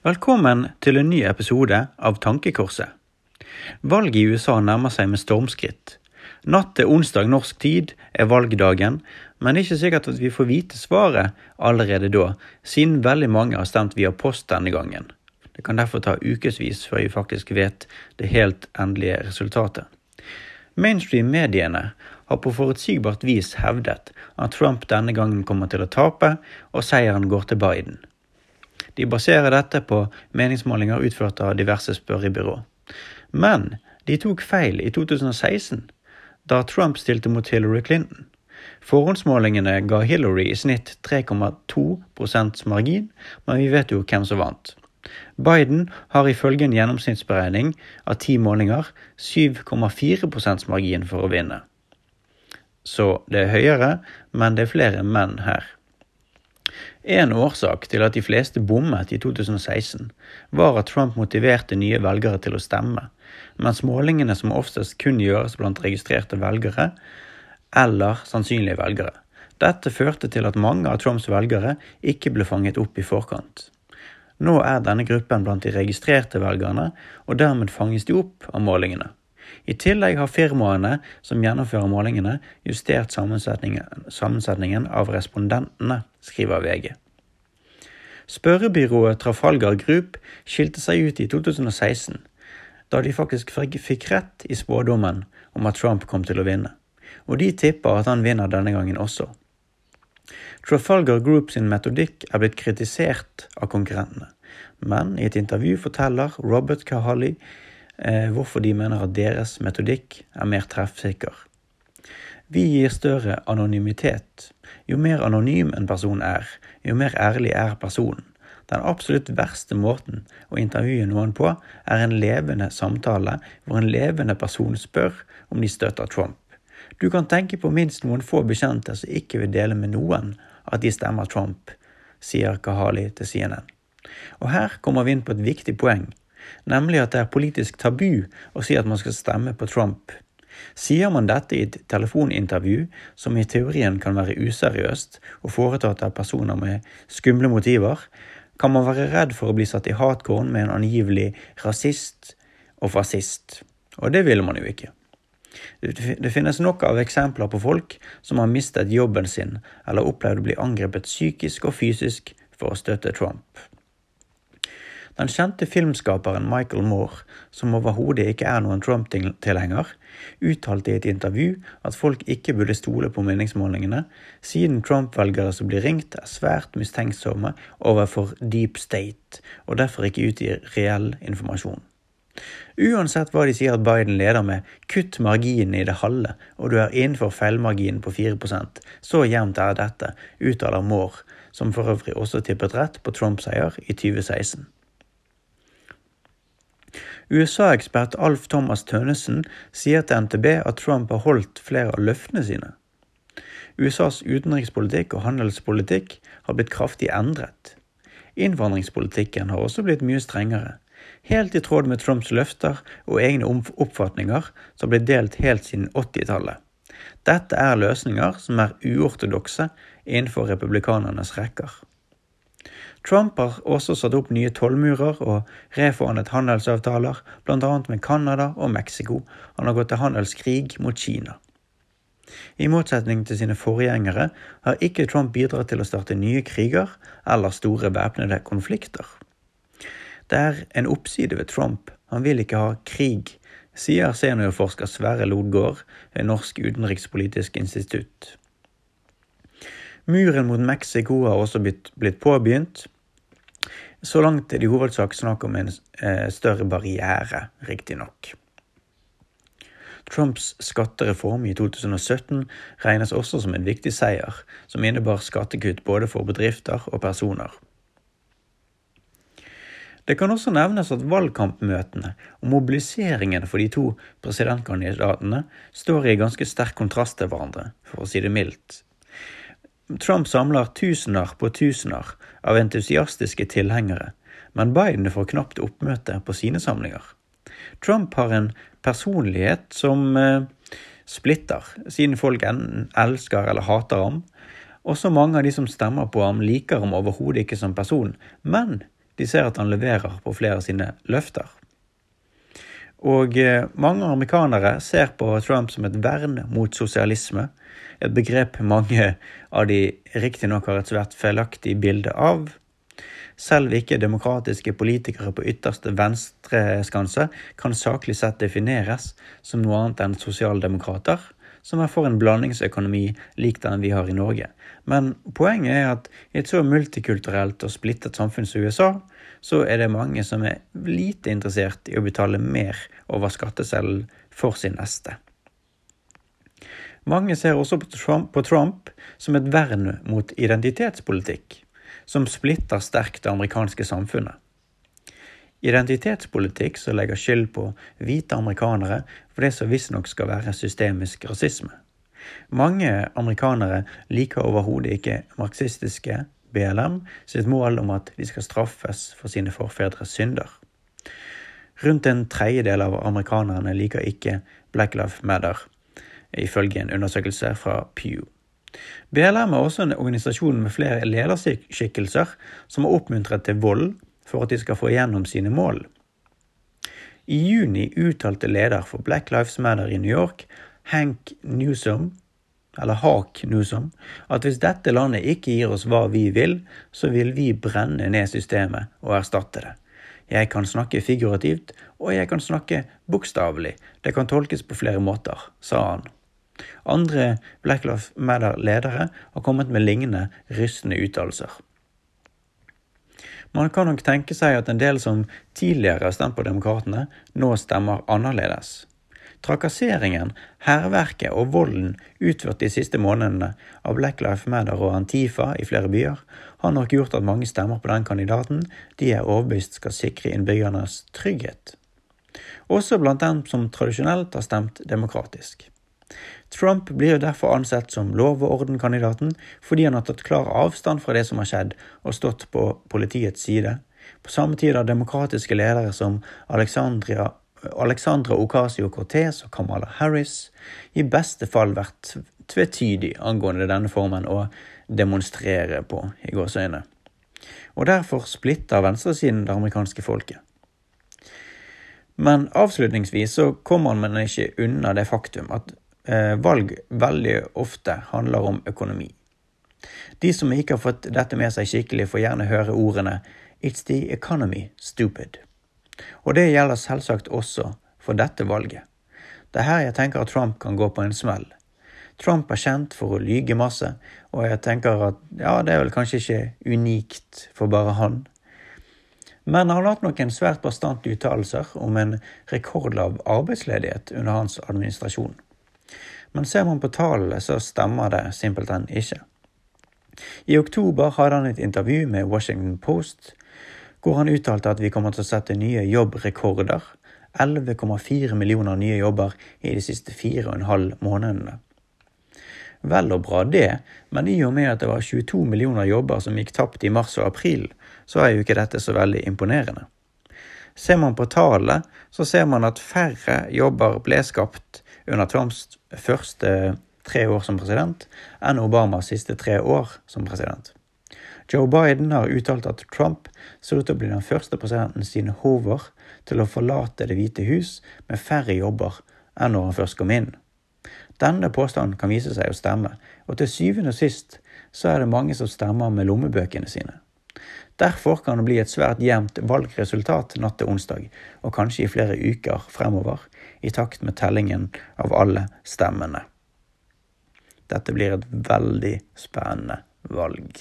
Velkommen til en ny episode av Tankekorset. Valget i USA nærmer seg med stormskritt. Natt til onsdag norsk tid er valgdagen, men det er ikke sikkert at vi får vite svaret allerede da, siden veldig mange har stemt via post denne gangen. Det kan derfor ta ukevis før vi faktisk vet det helt endelige resultatet. Mainstream-mediene har på forutsigbart vis hevdet at Trump denne gangen kommer til å tape, og seieren går til Biden. De baserer dette på meningsmålinger utført av diverse spørrebyrå. Men de tok feil i 2016, da Trump stilte mot Hillary Clinton. Forhåndsmålingene ga Hillary i snitt 3,2% margin, men vi vet jo hvem som vant. Biden har ifølge en gjennomsnittsberegning av ti målinger 7,4% margin for å vinne. Så det er høyere, men det er flere menn her. En årsak til at de fleste bommet i 2016, var at Trump motiverte nye velgere til å stemme, mens målingene som oftest kun gjøres blant registrerte velgere eller sannsynlige velgere. Dette førte til at mange av Trumps velgere ikke ble fanget opp i forkant. Nå er denne gruppen blant de registrerte velgerne, og dermed fanges de opp av målingene. I tillegg har firmaene som gjennomfører målingene, justert sammensetningen, sammensetningen av respondentene, skriver VG. Spørrebyrået Trafalgar Group skilte seg ut i 2016, da de faktisk fikk rett i spådommen om at Trump kom til å vinne, og de tipper at han vinner denne gangen også. Trafalgar Group sin metodikk er blitt kritisert av konkurrentene, men i et intervju forteller Robert Kahali hvorfor de mener at deres metodikk er mer treffsikker. Vi gir større anonymitet. Jo mer anonym en person er, jo mer ærlig er personen. Den absolutt verste måten å intervjue noen på, er en levende samtale hvor en levende person spør om de støtter Trump. Du kan tenke på minst noen få bekjente som ikke vil dele med noen at de stemmer Trump, sier Kahali til CNN. Og her kommer vi inn på et viktig poeng nemlig at det er politisk tabu å si at man skal stemme på Trump. Sier man dette i et telefonintervju, som i teorien kan være useriøst og foretatt av personer med skumle motiver, kan man være redd for å bli satt i hatkåren med en angivelig rasist og fascist. Og det ville man jo ikke. Det finnes nok av eksempler på folk som har mistet jobben sin eller opplevd å bli angrepet psykisk og fysisk for å støtte Trump. Den kjente filmskaperen Michael Moore, som overhodet ikke er noen Trump-tilhenger, uttalte i et intervju at folk ikke burde stole på meningsmålingene, siden Trump-velgere som blir ringt, er svært mistenksomme overfor deep state, og derfor ikke utgir reell informasjon. Uansett hva de sier at Biden leder med, kutt marginen i det halve, og du er innenfor feilmarginen på 4% Så jevnt er dette, uttaler Moore, som for øvrig også tippet rett på Trump-seier i 2016. USA-ekspert Alf Thomas Tønnesen sier til NTB at Trump har holdt flere av løftene sine. USAs utenrikspolitikk og handelspolitikk har blitt kraftig endret. Innvandringspolitikken har også blitt mye strengere, helt i tråd med Trumps løfter og egne oppfatninger som har blitt delt helt siden 80-tallet. Dette er løsninger som er uortodokse innenfor republikanernes rekker. Trump har også satt opp nye tollmurer og reforhandlet handelsavtaler, bl.a. med Canada og Mexico. Han har gått til handelskrig mot Kina. I motsetning til sine forgjengere har ikke Trump bidratt til å starte nye kriger eller store væpnede konflikter. Det er en oppside ved Trump. Han vil ikke ha krig, sier seniorforsker Sverre Lodgaard ved Norsk utenrikspolitisk institutt. Muren mot Mexico har også blitt, blitt påbegynt. Så langt er det i hovedsak snakk om en eh, større barriere, riktignok. Trumps skattereform i 2017 regnes også som en viktig seier, som innebar skattekutt både for bedrifter og personer. Det kan også nevnes at valgkampmøtene og mobiliseringen for de to presidentkandidatene står i ganske sterk kontrast til hverandre, for å si det mildt. Trump samler tusener på tusener av entusiastiske tilhengere, men Biden får knapt oppmøte på sine samlinger. Trump har en personlighet som eh, splitter, siden folk enten elsker eller hater ham. Også mange av de som stemmer på ham, liker ham overhodet ikke som person, men De ser at han leverer på flere av sine løfter. Og eh, mange amerikanere ser på Trump som et vern mot sosialisme, et begrep mange av de riktignok har et svært feilaktig bilde av. Selv ikke demokratiske politikere på ytterste venstre skanse kan saklig sett defineres som noe annet enn sosialdemokrater, som er for en blandingsøkonomi lik den vi har i Norge. Men poenget er at i et så multikulturelt og splittet samfunn som USA, så er det mange som er lite interessert i å betale mer over skatteseddelen for sin neste. Mange ser også på Trump, som et vern mot identitetspolitikk, som splitter sterkt det amerikanske samfunnet. Identitetspolitikk som legger skyld på hvite amerikanere for det som visstnok skal være systemisk rasisme. Mange amerikanere liker overhodet ikke marxistiske BLM sitt mål om at de skal straffes for sine forfedres synder. Rundt en tredjedel av amerikanerne liker ikke Black Lives Matter, ifølge en undersøkelse fra Pew. BLM er også en organisasjon med flere lederskikkelser som har oppmuntret til vold for at de skal få igjennom sine mål. I juni uttalte leder for Black Lives Matter i New York, Hank Newsom, eller Hak Newsom, at hvis dette landet ikke gir oss hva vi vil, så vil vi brenne ned systemet og erstatte det. Jeg kan snakke figurativt, og jeg kan snakke bokstavelig. Det kan tolkes på flere måter, sa han. Andre Black Lives Matter-ledere har kommet med lignende rystende uttalelser. Man kan nok tenke seg at en del som tidligere har stemt på Demokratene, nå stemmer annerledes. Trakasseringen, hærverket og volden utført de siste månedene av Black Lives Matter og Antifa i flere byer, har nok gjort at mange stemmer på den kandidaten de er overbevist skal sikre innbyggernes trygghet. Også blant dem som tradisjonelt har stemt demokratisk. Trump blir derfor ansett som lov- og orden-kandidaten fordi han har tatt klar avstand fra det som har skjedd, og stått på politiets side. På samme tid har demokratiske ledere som Alexandria Alexandra Ocasio-Cortez og Kamala Harris i beste fall vært tvetydig angående denne formen å demonstrere på, i gåseøyne. Og derfor splitter venstresiden det amerikanske folket. Men avslutningsvis så kommer man ikke unna det faktum at valg veldig ofte handler om økonomi. De som ikke har fått dette med seg skikkelig, får gjerne høre ordene It's the economy, stupid. Og det gjelder selvsagt også for dette valget. Det er her jeg tenker at Trump kan gå på en smell. Trump er kjent for å lyge masse, og jeg tenker at ja, det er vel kanskje ikke unikt for bare han. Men han har hatt noen svært bastante uttalelser om en rekordlav arbeidsledighet under hans administrasjon. Men ser man på tallene, så stemmer det simpelthen ikke. I oktober hadde han et intervju med Washington Post, hvor han uttalte at vi kommer til å sette nye jobbrekorder. 11,4 millioner nye jobber i de siste fire og en halv månedene. Vel og bra det, men i og med at det var 22 millioner jobber som gikk tapt i mars og april, så er jo ikke dette så veldig imponerende. Ser man på tallene, så ser man at færre jobber ble skapt under Trumps første tre år som president enn Obamas siste tre år som president. Joe Biden har uttalt at Trump ser ut til å bli den første presidenten siden hover til å forlate Det hvite hus med færre jobber enn når han først kom inn. Denne påstanden kan vise seg å stemme, og til syvende og sist så er det mange som stemmer med lommebøkene sine. Derfor kan det bli et svært jevnt valgresultat natt til onsdag, og kanskje i flere uker fremover, i takt med tellingen av alle stemmene. Dette blir et veldig spennende valg.